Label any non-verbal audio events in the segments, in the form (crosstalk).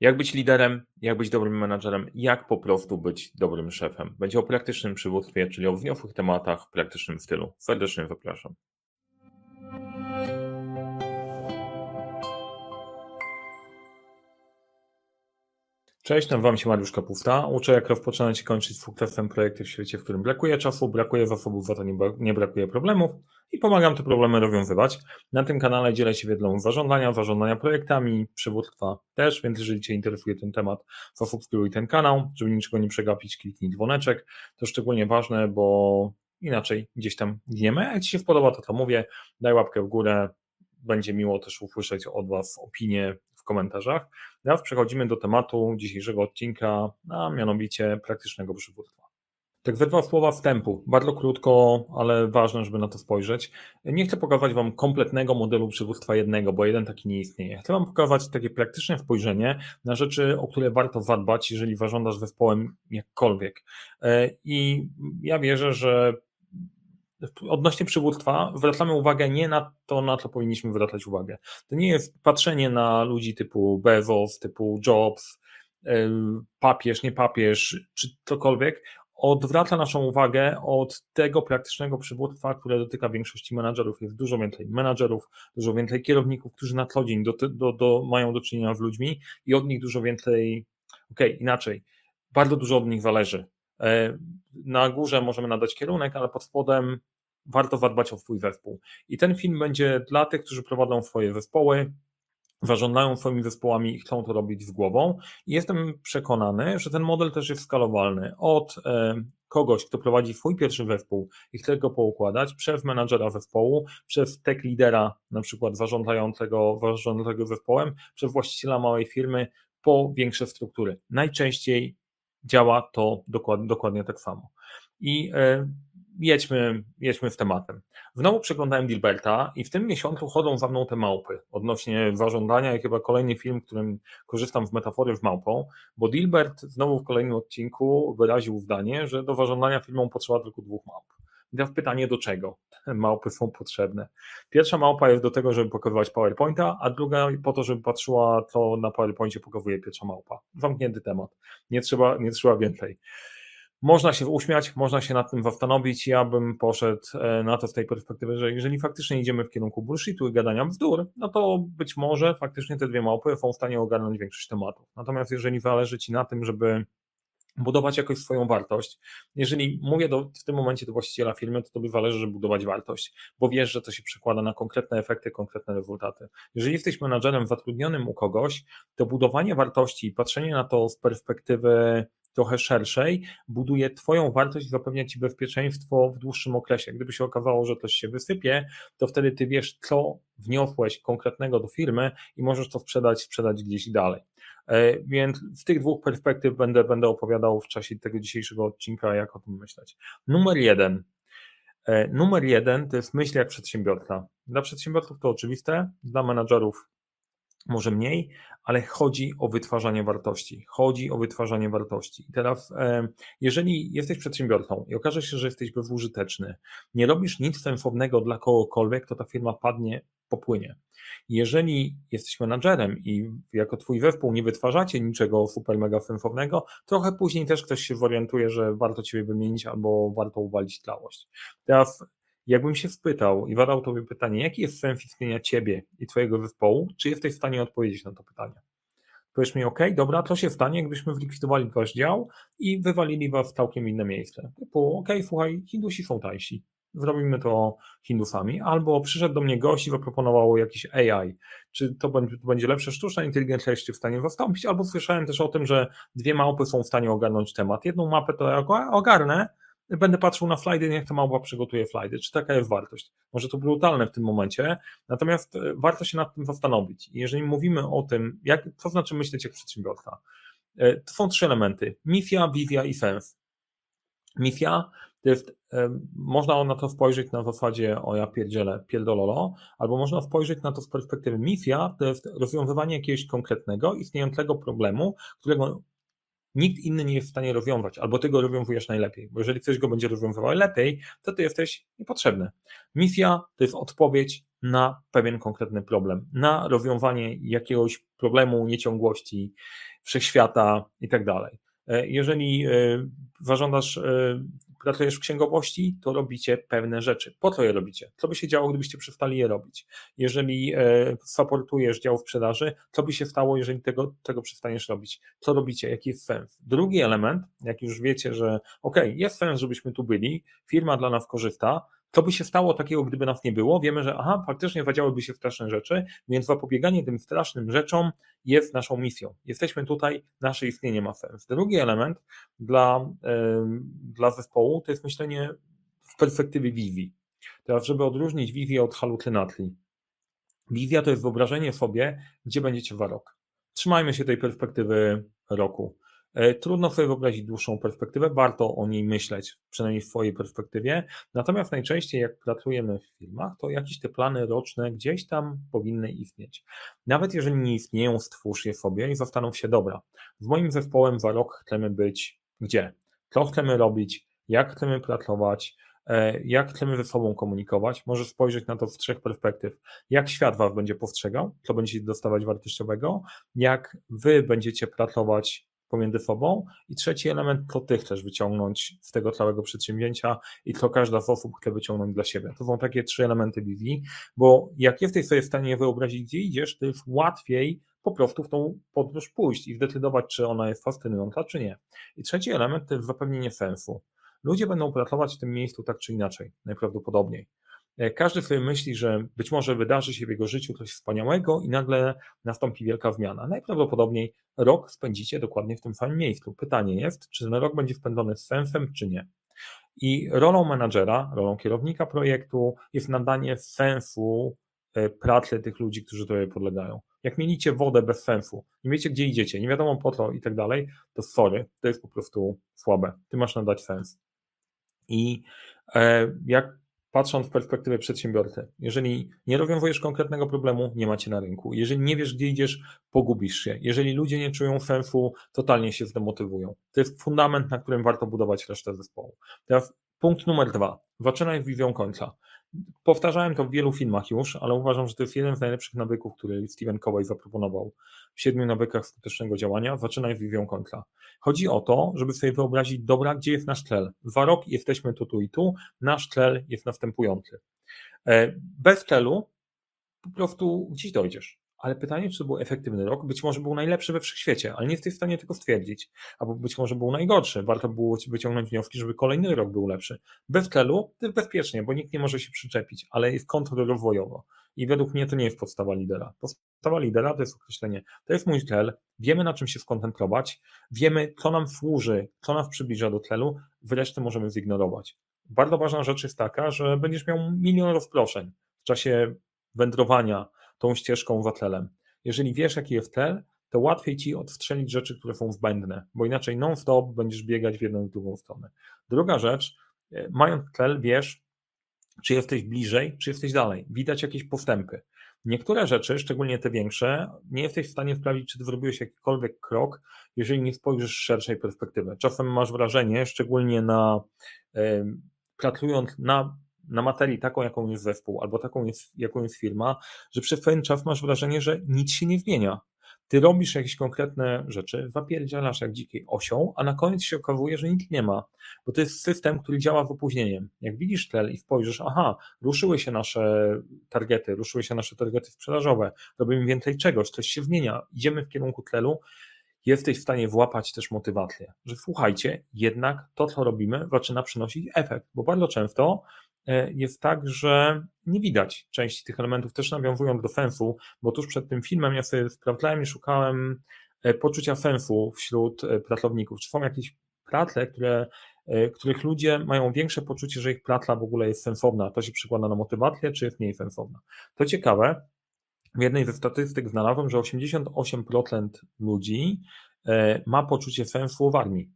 Jak być liderem, jak być dobrym menadżerem, jak po prostu być dobrym szefem. Będzie o praktycznym przywództwie, czyli o wniosłych tematach w praktycznym stylu. Serdecznie zapraszam. Cześć, nazywam się Mariusz Kapufta. Uczę, jak rozpoczynać i kończyć sukcesem projekty w świecie, w którym brakuje czasu, brakuje zasobów, za to nie, brakuje problemów i pomagam te problemy rozwiązywać. Na tym kanale dzielę się wiedzą zarządzania, zarządzania projektami, przywództwa też, więc jeżeli Cię interesuje ten temat, zasubskrybuj ten kanał, żeby niczego nie przegapić, kliknij dzwoneczek. To szczególnie ważne, bo inaczej gdzieś tam gniemy. Jak Ci się podoba, to to mówię, daj łapkę w górę, będzie miło też usłyszeć od Was opinie komentarzach. Teraz przechodzimy do tematu dzisiejszego odcinka, a mianowicie praktycznego przywództwa. Tak we dwa słowa wstępu, bardzo krótko, ale ważne, żeby na to spojrzeć. Nie chcę pokazać Wam kompletnego modelu przywództwa jednego, bo jeden taki nie istnieje. Chcę Wam pokazać takie praktyczne spojrzenie na rzeczy, o które warto zadbać, jeżeli zarządzasz zespołem jakkolwiek. E, I ja wierzę, że odnośnie przywództwa zwracamy uwagę nie na to, na co powinniśmy zwracać uwagę. To nie jest patrzenie na ludzi typu Bezos, typu Jobs, papież, nie papież, czy cokolwiek. Odwraca naszą uwagę od tego praktycznego przywództwa, które dotyka większości menadżerów. Jest dużo więcej menadżerów, dużo więcej kierowników, którzy na co dzień do, do, do, mają do czynienia z ludźmi i od nich dużo więcej, okej, okay, inaczej, bardzo dużo od nich zależy na górze możemy nadać kierunek, ale pod spodem warto zadbać o swój zespół. I ten film będzie dla tych, którzy prowadzą swoje zespoły, zarządzają swoimi zespołami i chcą to robić z głową. I jestem przekonany, że ten model też jest skalowalny. Od e, kogoś, kto prowadzi swój pierwszy zespół i chce go poukładać, przez menadżera zespołu, przez tech lidera, na przykład zarządzającego, zarządzającego zespołem, przez właściciela małej firmy, po większe struktury. Najczęściej działa to dokładnie, dokładnie tak samo. I e, jedźmy, jedźmy z tematem. Znowu przeglądałem Dilberta i w tym miesiącu chodzą za mną te małpy odnośnie zażądania i chyba kolejny film, którym korzystam z metafory z małpą, bo Dilbert znowu w kolejnym odcinku wyraził zdanie, że do zażądania filmu potrzeba tylko dwóch małp. Teraz pytanie, do czego małpy są potrzebne? Pierwsza małpa jest do tego, żeby pokazywać PowerPointa, a druga po to, żeby patrzyła, co na PowerPoincie pokazuje pierwsza małpa. Zamknięty temat. Nie trzeba, nie trzeba więcej. Można się uśmiać, można się nad tym zastanowić. Ja bym poszedł e, na to z tej perspektywy, że jeżeli faktycznie idziemy w kierunku bullshitu i gadania bzdur, no to być może faktycznie te dwie małpy są w stanie ogarnąć większość tematów. Natomiast jeżeli zależy Ci na tym, żeby budować jakoś swoją wartość. Jeżeli mówię do, w tym momencie do właściciela firmy, to tobie zależy, żeby budować wartość, bo wiesz, że to się przekłada na konkretne efekty, konkretne rezultaty. Jeżeli jesteś menadżerem zatrudnionym u kogoś, to budowanie wartości i patrzenie na to z perspektywy trochę szerszej, buduje Twoją wartość i zapewnia Ci bezpieczeństwo w dłuższym okresie. Gdyby się okazało, że coś się wysypie, to wtedy Ty wiesz, co wniosłeś konkretnego do firmy i możesz to sprzedać, sprzedać gdzieś dalej. E, więc z tych dwóch perspektyw będę, będę opowiadał w czasie tego dzisiejszego odcinka, jak o tym myśleć. Numer jeden. E, numer jeden to jest myśl jak przedsiębiorca. Dla przedsiębiorców to oczywiste, dla menadżerów może mniej, ale chodzi o wytwarzanie wartości. Chodzi o wytwarzanie wartości. I teraz, e, jeżeli jesteś przedsiębiorcą i okaże się, że jesteś bezużyteczny, nie robisz nic sensownego dla kogokolwiek, to ta firma padnie, popłynie. Jeżeli jesteś menadżerem i jako twój zespół nie wytwarzacie niczego super mega sensownego, trochę później też ktoś się zorientuje, że warto ciebie wymienić albo warto uwalić tlałość. Teraz Jakbym się spytał i zadał Tobie pytanie, jaki jest sens istnienia Ciebie i Twojego zespołu, czy jesteś w stanie odpowiedzieć na to pytanie? Powiedz mi, ok, dobra, co się stanie, gdybyśmy zlikwidowali Wasz dział i wywalili Was w całkiem inne miejsce? Typu, ok, słuchaj, Hindusi są tańsi, zrobimy to Hindusami, albo przyszedł do mnie gość i zaproponował jakiś AI, czy to będzie, to będzie lepsza sztuczna inteligencja jeszcze w stanie zastąpić, albo słyszałem też o tym, że dwie małpy są w stanie ogarnąć temat. Jedną mapę to ja ogarnę, będę patrzył na slajdy, niech ta małpa przygotuje slajdy. Czy taka jest wartość? Może to brutalne w tym momencie, natomiast e, warto się nad tym zastanowić. Jeżeli mówimy o tym, jak, co znaczy myśleć jak przedsiębiorca, e, to są trzy elementy: mifia, wizja i sens. Mifia to jest, e, można na to spojrzeć na zasadzie o ja pierdzielę, pierdololo, albo można spojrzeć na to z perspektywy mifia, to jest rozwiązywanie jakiegoś konkretnego, istniejącego problemu, którego nikt inny nie jest w stanie rozwiązać, albo ty go rozwiązujesz najlepiej, bo jeżeli ktoś go będzie rozwiązywał lepiej, to ty jesteś niepotrzebny. Misja to jest odpowiedź na pewien konkretny problem, na rozwiązanie jakiegoś problemu, nieciągłości wszechświata i tak dalej. E, jeżeli e, zażądasz, e, pracujesz w księgowości, to robicie pewne rzeczy. Po co je robicie? Co by się działo, gdybyście przestali je robić? Jeżeli supportujesz dział sprzedaży, co by się stało, jeżeli tego, tego przestaniesz robić? Co robicie? Jaki jest sens? Drugi element, jak już wiecie, że ok, jest sens, żebyśmy tu byli, firma dla nas korzysta, co by się stało takiego, gdyby nas nie było? Wiemy, że aha, faktycznie zadziałyby się straszne rzeczy, więc zapobieganie tym strasznym rzeczom jest naszą misją. Jesteśmy tutaj, nasze istnienie ma sens. Drugi element dla, dla zespołu to jest myślenie w perspektywie wizji. Teraz, żeby odróżnić wizję od halucynacji. Wizja to jest wyobrażenie sobie, gdzie będziecie za rok. Trzymajmy się tej perspektywy roku. E, trudno sobie wyobrazić dłuższą perspektywę, warto o niej myśleć, przynajmniej w swojej perspektywie. Natomiast najczęściej, jak pracujemy w firmach, to jakieś te plany roczne gdzieś tam powinny istnieć. Nawet jeżeli nie istnieją, stwórz je sobie i zastanów się, dobra, w moim zespołem za rok chcemy być gdzie? Co chcemy robić? Jak chcemy pracować? E, jak chcemy ze sobą komunikować? Możesz spojrzeć na to z trzech perspektyw. Jak świat Was będzie postrzegał, co będziecie dostawać wartościowego, jak Wy będziecie pracować pomiędzy sobą. I trzeci element, to ty chcesz wyciągnąć z tego całego przedsięwzięcia i to każda z osób chce wyciągnąć dla siebie. To są takie trzy elementy wizji, bo jak jesteś sobie w stanie wyobrazić, gdzie idziesz, to jest łatwiej po prostu w tą podróż pójść i zdecydować, czy ona jest fascynująca, czy nie. I trzeci element to jest zapewnienie sensu. Ludzie będą pracować w tym miejscu tak czy inaczej, najprawdopodobniej. E, każdy sobie myśli, że być może wydarzy się w jego życiu coś wspaniałego i nagle nastąpi wielka zmiana. Najprawdopodobniej rok spędzicie dokładnie w tym samym miejscu. Pytanie jest, czy ten rok będzie spędzony z sensem, czy nie. I rolą menadżera, rolą kierownika projektu jest nadanie sensu e, pracy tych ludzi, którzy tobie podlegają. Jak mielicie wodę bez sensu, nie wiecie gdzie idziecie, nie wiadomo po co i tak dalej, to sorry, to jest po prostu słabe. Ty masz nadać sens. I e, jak patrząc w perspektywę przedsiębiorcy. Jeżeli nie rozwiązujesz konkretnego problemu, nie macie na rynku. Jeżeli nie wiesz, gdzie idziesz, pogubisz się. Jeżeli ludzie nie czują sensu, totalnie się zdemotywują. To jest fundament, na którym warto budować resztę zespołu. Teraz punkt numer dwa. Zaczynaj wizją końca. Powtarzałem to w wielu filmach już, ale uważam, że to jest jeden z najlepszych nawyków, który Steven Covey zaproponował w siedmiu nawykach skutecznego działania. Zaczynaj wizją końca. Chodzi o to, żeby sobie wyobrazić, dobra, gdzie jest nasz cel. Dwa rok jesteśmy tu, tu i tu, nasz cel jest następujący. E, bez celu po prostu gdzieś dojdziesz ale pytanie, czy to był efektywny rok? Być może był najlepszy we wszechświecie, ale nie jesteś w stanie tego stwierdzić. Albo być może był najgorszy. Warto było wyciągnąć wnioski, żeby kolejny rok był lepszy. Bez celu to jest bezpiecznie, bo nikt nie może się przyczepić, ale jest kontrola rozwojowo. I według mnie to nie jest podstawa lidera. Podstawa lidera to jest określenie, to jest mój cel, wiemy na czym się skoncentrować, wiemy co nam służy, co nas przybliża do celu, wreszcie możemy zignorować. Bardzo ważna rzecz jest taka, że będziesz miał milion rozproszeń w czasie wędrowania, tą ścieżką za. Jeżeli wiesz, jaki jest tel, to łatwiej ci odstrzelić rzeczy, które są zbędne, bo inaczej non-stop będziesz biegać w jedną i drugą stronę. Druga rzecz, e, mając tel, wiesz, czy jesteś bliżej, czy jesteś dalej. Widać jakieś postępy. Niektóre rzeczy, szczególnie te większe, nie jesteś w stanie sprawdzić, czy zrobiłeś jakikolwiek krok, jeżeli nie spojrzysz z szerszej perspektywy. Czasem masz wrażenie, szczególnie na pracując na na materii taką, jaką jest zespół, albo taką, jest, jaką jest firma, że przez pewien czas masz wrażenie, że nic się nie zmienia. Ty robisz jakieś konkretne rzeczy, zapierdzielasz jak dzikiej osią, a na koniec się okazuje, że nic nie ma, bo to jest system, który działa w opóźnieniem. Jak widzisz tel i spojrzysz, aha, ruszyły się nasze targety, ruszyły się nasze targety sprzedażowe, robimy więcej czegoś, coś się zmienia, idziemy w kierunku tlelu, jesteś w stanie włapać też motywację, że słuchajcie, jednak to, co robimy, zaczyna przynosić efekt, bo bardzo często jest tak, że nie widać części tych elementów, też nawiązując do sensu, bo tuż przed tym filmem ja sobie sprawdzałem i szukałem e, poczucia sensu wśród e, pracowników. Czy są jakieś prace, które, których ludzie mają większe poczucie, że ich praca w ogóle jest sensowna, to się przykłada na motywację, czy jest mniej sensowna. To ciekawe, w jednej ze statystyk znalazłem, że 88% ludzi ma poczucie sensu w armii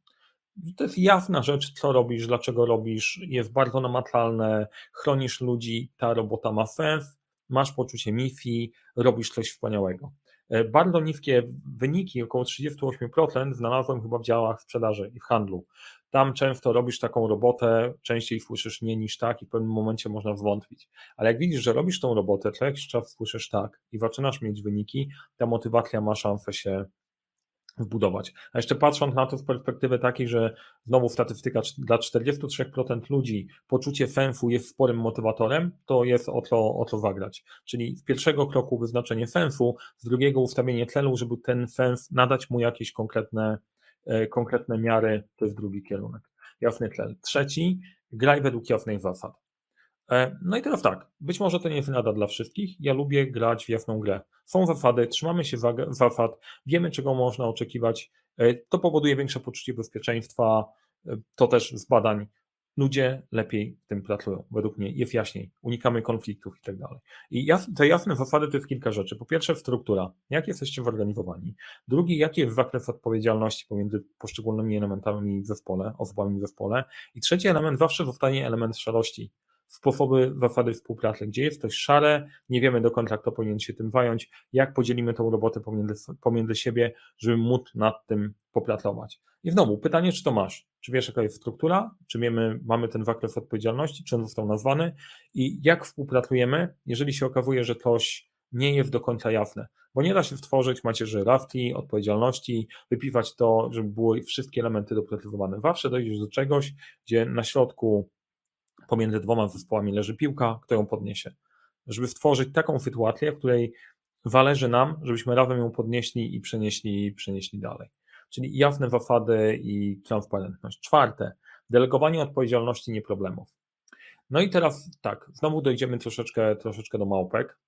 to jest jasna rzecz, co robisz, dlaczego robisz, jest bardzo namacalne, chronisz ludzi, ta robota ma sens, masz poczucie misji, robisz coś wspaniałego. E, bardzo niskie wyniki, około 38% znalazłem chyba w działach sprzedaży i w handlu. Tam często robisz taką robotę, częściej słyszysz nie niż tak i w pewnym momencie można zwątpić. Ale jak widzisz, że robisz tą robotę, co jakiś czas słyszysz tak i zaczynasz mieć wyniki, ta motywacja ma szansę się wbudować. A jeszcze patrząc na to z perspektywy takiej, że znowu statystyka dla 43% ludzi poczucie fenfu jest sporym motywatorem, to jest o co, o co zagrać. Czyli z pierwszego kroku wyznaczenie fenfu, z drugiego ustawienie celu, żeby ten fenf nadać mu jakieś konkretne, e, konkretne miary, to jest drugi kierunek. Jasny cel. Trzeci, graj według jasnych zasad. E, no i teraz tak, być może to nie jest rada dla wszystkich. Ja lubię grać w jasną grę. Są zasady, trzymamy się zasad, wiemy czego można oczekiwać. E, to powoduje większe poczucie bezpieczeństwa. E, to też z badań. Ludzie lepiej w tym pracują, według mnie, jest jaśniej, unikamy konfliktów i tak dalej. I te jasne zasady to jest kilka rzeczy. Po pierwsze, struktura, jak jesteście zorganizowani. Drugi, jaki jest zakres odpowiedzialności pomiędzy poszczególnymi elementami w zespole, osobami w zespole. I trzeci element zawsze zostanie element szarości sposoby, zasady współpracy, gdzie jest coś szare, nie wiemy do końca, kto powinien się tym zająć, jak podzielimy tą robotę pomiędzy, pomiędzy siebie, żeby móc nad tym popracować. I znowu pytanie, czy to masz? Czy wiesz, jaka jest struktura? Czy wiemy, mamy ten zakres odpowiedzialności? Czy on został nazwany? I jak współpracujemy, jeżeli się okazuje, że coś nie jest do końca jasne? Bo nie da się stworzyć macierzy rafti, odpowiedzialności, wypiwać to, żeby były wszystkie elementy doprecyzowane. Zawsze dojdziesz do czegoś, gdzie na środku pomiędzy dwoma zespołami leży piłka, kto ją podniesie. Żeby stworzyć taką sytuację, w której zależy nam, żebyśmy razem ją podnieśli i przenieśli, przenieśli dalej. Czyli jasne zasady i transparentność. Czwarte, delegowanie odpowiedzialności, nie problemów. No i teraz tak, znowu dojdziemy troszeczkę, troszeczkę do małpek,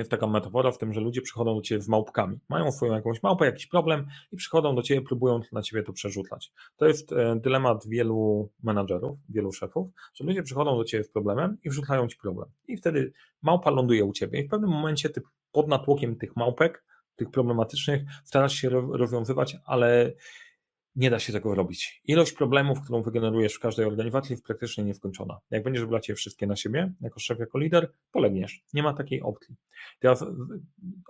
jest taka metafora w tym, że ludzie przychodzą do ciebie z małpkami. Mają swoją jakąś małpę, jakiś problem i przychodzą do ciebie, próbują na ciebie to przerzucać. To jest e, dylemat wielu menadżerów, wielu szefów, że ludzie przychodzą do ciebie z problemem i wrzucają ci problem. I wtedy małpa ląduje u ciebie i w pewnym momencie ty pod natłokiem tych małpek, tych problematycznych, starasz się rozwiązywać, ale nie da się tego robić. Ilość problemów, którą wygenerujesz w każdej organizacji jest praktycznie nieskończona. Jak będziesz brać je wszystkie na siebie, jako szef, jako lider, polegniesz. Nie ma takiej opcji. Teraz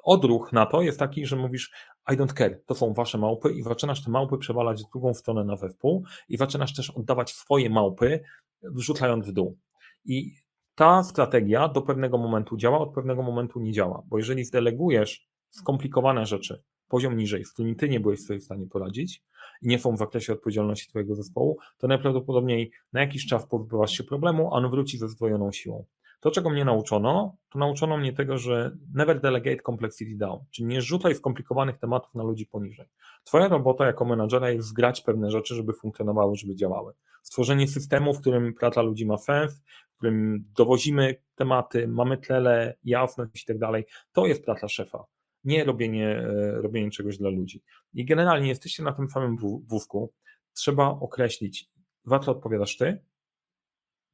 odruch na to jest taki, że mówisz I don't care, to są wasze małpy i zaczynasz te małpy przewalać w drugą stronę na wpół i zaczynasz też oddawać swoje małpy, wrzucając w dół. I ta strategia do pewnego momentu działa, od pewnego momentu nie działa, bo jeżeli zdelegujesz skomplikowane rzeczy poziom niżej, z którymi ty nie byłeś sobie w stanie poradzić nie są w zakresie odpowiedzialności twojego zespołu, to najprawdopodobniej na jakiś czas pozbywasz się problemu, a on wróci ze zdwojoną siłą. To, czego mnie nauczono, to nauczono mnie tego, że never delegate complexity down, czyli nie rzucaj skomplikowanych tematów na ludzi poniżej. Twoja robota jako menadżera jest zgrać pewne rzeczy, żeby funkcjonowały, żeby działały. Stworzenie systemu, w którym praca ludzi ma sens, w którym dowozimy tematy, mamy tlele, jasność i tak dalej, to jest praca szefa nie robienie, e, robienie czegoś dla ludzi. I generalnie jesteście na tym samym wózku, trzeba określić, za co odpowiadasz ty,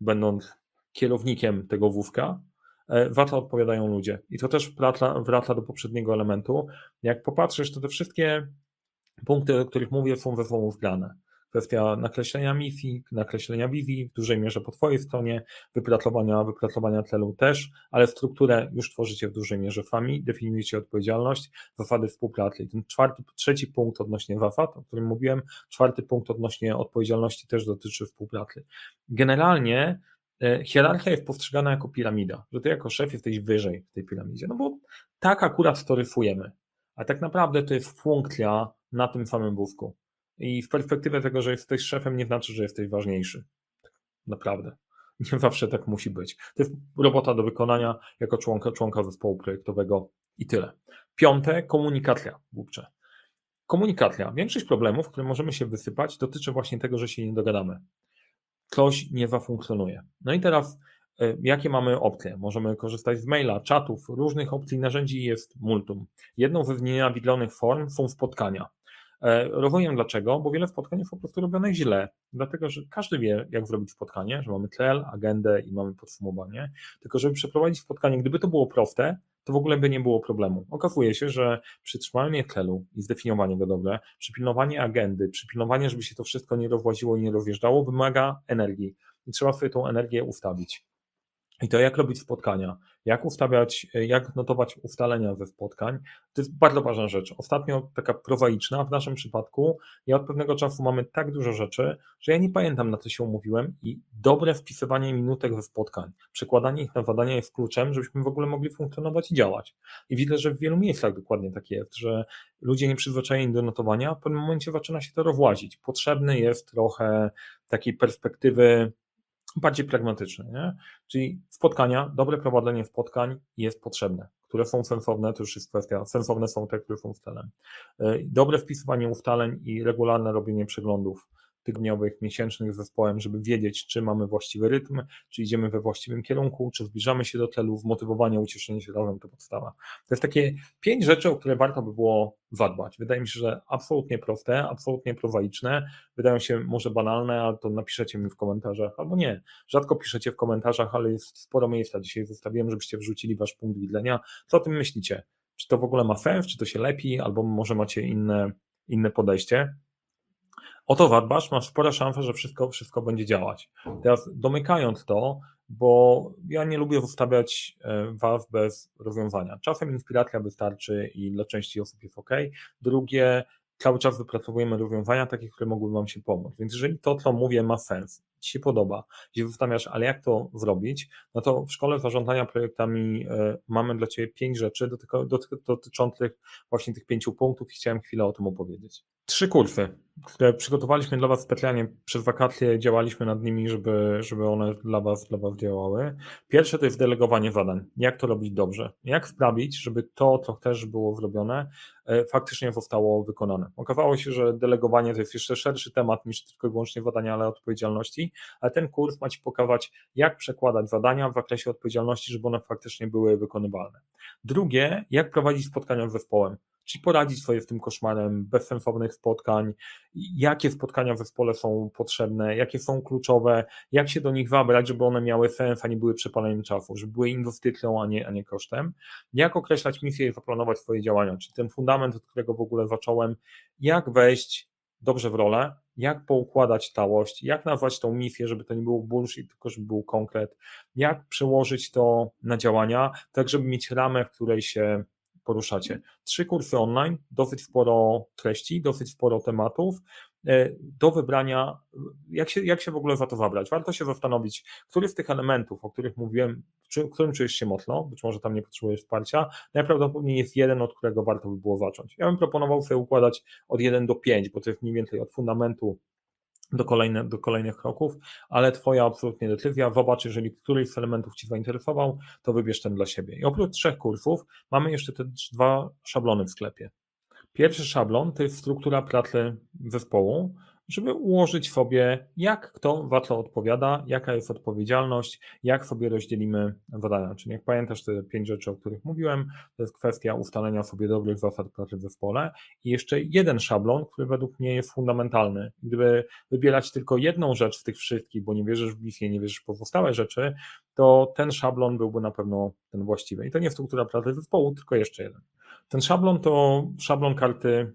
będąc kierownikiem tego wózka, e, za odpowiadają ludzie. I to też wraca, wraca do poprzedniego elementu. Jak popatrzysz, to te wszystkie punkty, o których mówię, są ze sobą zgrane kwestia nakreślenia misji, nakreślenia wizji w dużej mierze po Twojej stronie, wypracowania, wypracowania celu też, ale strukturę już tworzycie w dużej mierze sami, definiujecie odpowiedzialność, zasady współpracy. I ten czwarty, trzeci punkt odnośnie zasad, o którym mówiłem, czwarty punkt odnośnie odpowiedzialności też dotyczy współpracy. Generalnie e, hierarchia jest postrzegana jako piramida, że ty jako szef jesteś wyżej w tej piramidzie, no bo tak akurat to rysujemy, a tak naprawdę to jest funkcja na tym samym wózku. I w perspektywie tego, że jesteś szefem, nie znaczy, że jesteś ważniejszy. Naprawdę. (laughs) Nie zawsze tak musi być. To jest robota do wykonania jako członka, członka zespołu projektowego i tyle. Piąte, komunikacja głupcze. Komunikacja. Większość problemów, które możemy się wysypać, dotyczy właśnie tego, że się nie dogadamy. Coś nie zafunkcjonuje. No i teraz, e, jakie mamy opcje? Możemy korzystać z maila, czatów, różnych opcji, narzędzi jest multum. Jedną ze znienawidlonych form są spotkania. E, rozumiem dlaczego, bo wiele spotkań jest po prostu robionych źle, dlatego że każdy wie, jak zrobić spotkanie, że mamy cel, agendę i mamy podsumowanie, tylko żeby przeprowadzić spotkanie, gdyby to było proste, to w ogóle by nie było problemu. Okazuje się, że przytrzymanie celu i zdefiniowanie go dobrze, przypilnowanie agendy, przypilnowanie, żeby się to wszystko nie rozłaziło i nie rozjeżdżało, wymaga energii i trzeba sobie tą energię ustawić. I to jak robić spotkania, jak ustawiać, jak notować ustalenia ze spotkań, to jest bardzo ważna rzecz. Ostatnio taka prowaiczna, w naszym przypadku, ja od pewnego czasu mamy tak dużo rzeczy, że ja nie pamiętam na co się umówiłem i dobre wpisywanie minutek ze spotkań, przekładanie ich na badania jest kluczem, żebyśmy w ogóle mogli funkcjonować i działać. I widzę, że w wielu miejscach dokładnie tak jest, że ludzie nieprzyzwyczajeni do notowania, w pewnym momencie zaczyna się to rozłazić. Potrzebny jest trochę takiej perspektywy bardziej pragmatyczny, nie? Czyli spotkania, dobre prowadzenie spotkań jest potrzebne, które są sensowne, to już jest kwestia, sensowne są te, które są ustalem. E, dobre wpisywanie ustaleń i regularne robienie przeglądów tygodniowych, miesięcznych z zespołem, żeby wiedzieć, czy mamy właściwy rytm, czy idziemy we właściwym kierunku, czy zbliżamy się do celów, motywowanie, ucieszenie się razem to podstawa. To jest takie pięć rzeczy, o które warto by było zadbać. Wydaje mi się, że absolutnie proste, absolutnie prowaiczne, wydają się może banalne, ale to napiszecie mi w komentarzach, albo nie. Rzadko piszecie w komentarzach, ale jest sporo miejsca. Dzisiaj zostawiłem, żebyście wrzucili wasz punkt widzenia. Co o tym myślicie? Czy to w ogóle ma sens, czy to się lepi, albo może macie inne, inne podejście? O to zadbasz, masz spore szanse, że wszystko, wszystko będzie działać. Teraz domykając to, bo ja nie lubię zostawiać e, was bez rozwiązania. Czasem inspiracja wystarczy i dla części osób jest ok. Drugie, cały czas wypracowujemy rozwiązania takie, które mogłyby Wam się pomóc. Więc jeżeli to, co mówię, ma sens, Ci się podoba, gdzie zastanawiasz, ale jak to zrobić, no to w szkole zarządzania projektami e, mamy dla Ciebie pięć rzeczy dotyczących właśnie tych pięciu punktów i chciałem chwilę o tym opowiedzieć. Trzy kursy, które przygotowaliśmy dla Was specjalnie przez wakacje, działaliśmy nad nimi, żeby, żeby one dla Was, dla was działały. Pierwsze to jest delegowanie zadań. Jak to robić dobrze? Jak sprawić, żeby to, co też było zrobione, e, faktycznie zostało wykonane? Okazało się, że delegowanie to jest jeszcze szerszy temat niż tylko i wyłącznie zadania, ale odpowiedzialności, ale ten kurs ma Ci pokazać, jak przekładać zadania w zakresie odpowiedzialności, żeby one faktycznie były wykonywalne. Drugie, jak prowadzić spotkania z zespołem czy poradzić sobie z tym koszmarem bezsensownych spotkań, jakie spotkania w zespole są potrzebne, jakie są kluczowe, jak się do nich wabrać, żeby one miały sens, a nie były przepaleniem czasu, żeby były inwestycją, a nie, a nie kosztem, jak określać misję i zaplanować swoje działania, czyli ten fundament, od którego w ogóle zacząłem, jak wejść dobrze w rolę, jak poukładać całość, jak nazwać tą misję, żeby to nie było bullshit, tylko żeby był konkret, jak przełożyć to na działania, tak żeby mieć ramę, w której się poruszacie. Trzy kursy online, dosyć sporo treści, dosyć sporo tematów. E, do wybrania, jak się, jak się w ogóle za to zabrać? Warto się zastanowić, który z tych elementów, o których mówiłem, w którym czujesz się mocno, być może tam nie potrzebujesz wsparcia, najprawdopodobniej jest jeden, od którego warto by było zacząć. Ja bym proponował sobie układać od 1 do 5, bo to jest mniej więcej od fundamentu do, kolejne, do kolejnych kroków, ale Twoja absolutnie decyzja. Zobacz, jeżeli któryś z elementów Ci zainteresował, to wybierz ten dla siebie. I oprócz trzech kursów mamy jeszcze te dwa szablony w sklepie. Pierwszy szablon to jest struktura pracy zespołu, żeby ułożyć sobie, jak kto co odpowiada, jaka jest odpowiedzialność, jak sobie rozdzielimy zadania. Czyli jak pamiętasz te pięć rzeczy, o których mówiłem, to jest kwestia ustalenia sobie dobrych zasad pracy w zespole i jeszcze jeden szablon, który według mnie jest fundamentalny. Gdyby wybierać tylko jedną rzecz z tych wszystkich, bo nie wierzysz w misję, nie wierzysz w pozostałe rzeczy, to ten szablon byłby na pewno ten właściwy. I to nie struktura pracy zespołu, tylko jeszcze jeden. Ten szablon to szablon karty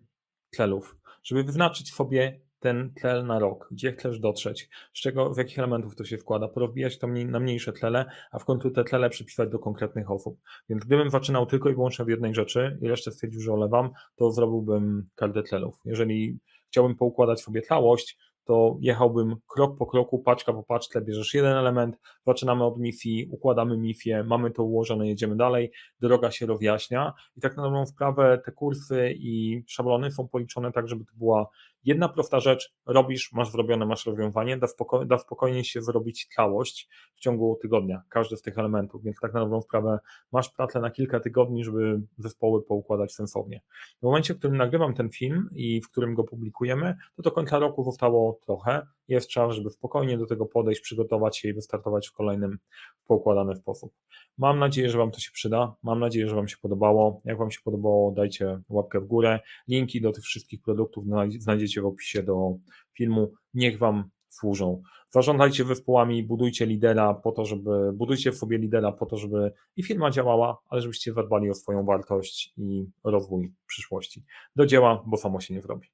celów, żeby wyznaczyć sobie ten tlel na rok, gdzie chcesz dotrzeć, z czego, z jakich elementów to się wkłada, porozbijać to na mniejsze tlele, a w końcu te tlele przypisać do konkretnych osób. Więc gdybym zaczynał tylko i wyłącznie w jednej rzeczy i resztę stwierdził, że olewam, to zrobiłbym kartę tlelów. Jeżeli chciałbym poukładać sobie całość, to jechałbym krok po kroku, paczka po paczce, bierzesz jeden element, zaczynamy od misji, układamy misję, mamy to ułożone, jedziemy dalej, droga się rozjaśnia i tak na dobrą sprawę te kursy i szablony są policzone tak, żeby to była Jedna prosta rzecz, robisz, masz zrobione, masz rozwiązanie, da, spoko da spokojnie się zrobić całość w ciągu tygodnia, każdy z tych elementów, więc tak na dobrą sprawę masz pracę na kilka tygodni, żeby zespoły poukładać sensownie. W momencie, w którym nagrywam ten film i w którym go publikujemy, to do końca roku zostało trochę, jest czas, żeby spokojnie do tego podejść, przygotować się i wystartować w kolejnym poukładany sposób. Mam nadzieję, że Wam to się przyda. Mam nadzieję, że Wam się podobało. Jak Wam się podobało, dajcie łapkę w górę. Linki do tych wszystkich produktów znajdziecie w opisie do filmu. Niech Wam służą. Zarządzajcie zespołami, budujcie lidera po to, żeby, budujcie w sobie lidera po to, żeby i firma działała, ale żebyście zadbali o swoją wartość i rozwój przyszłości. Do dzieła, bo samo się nie zrobi.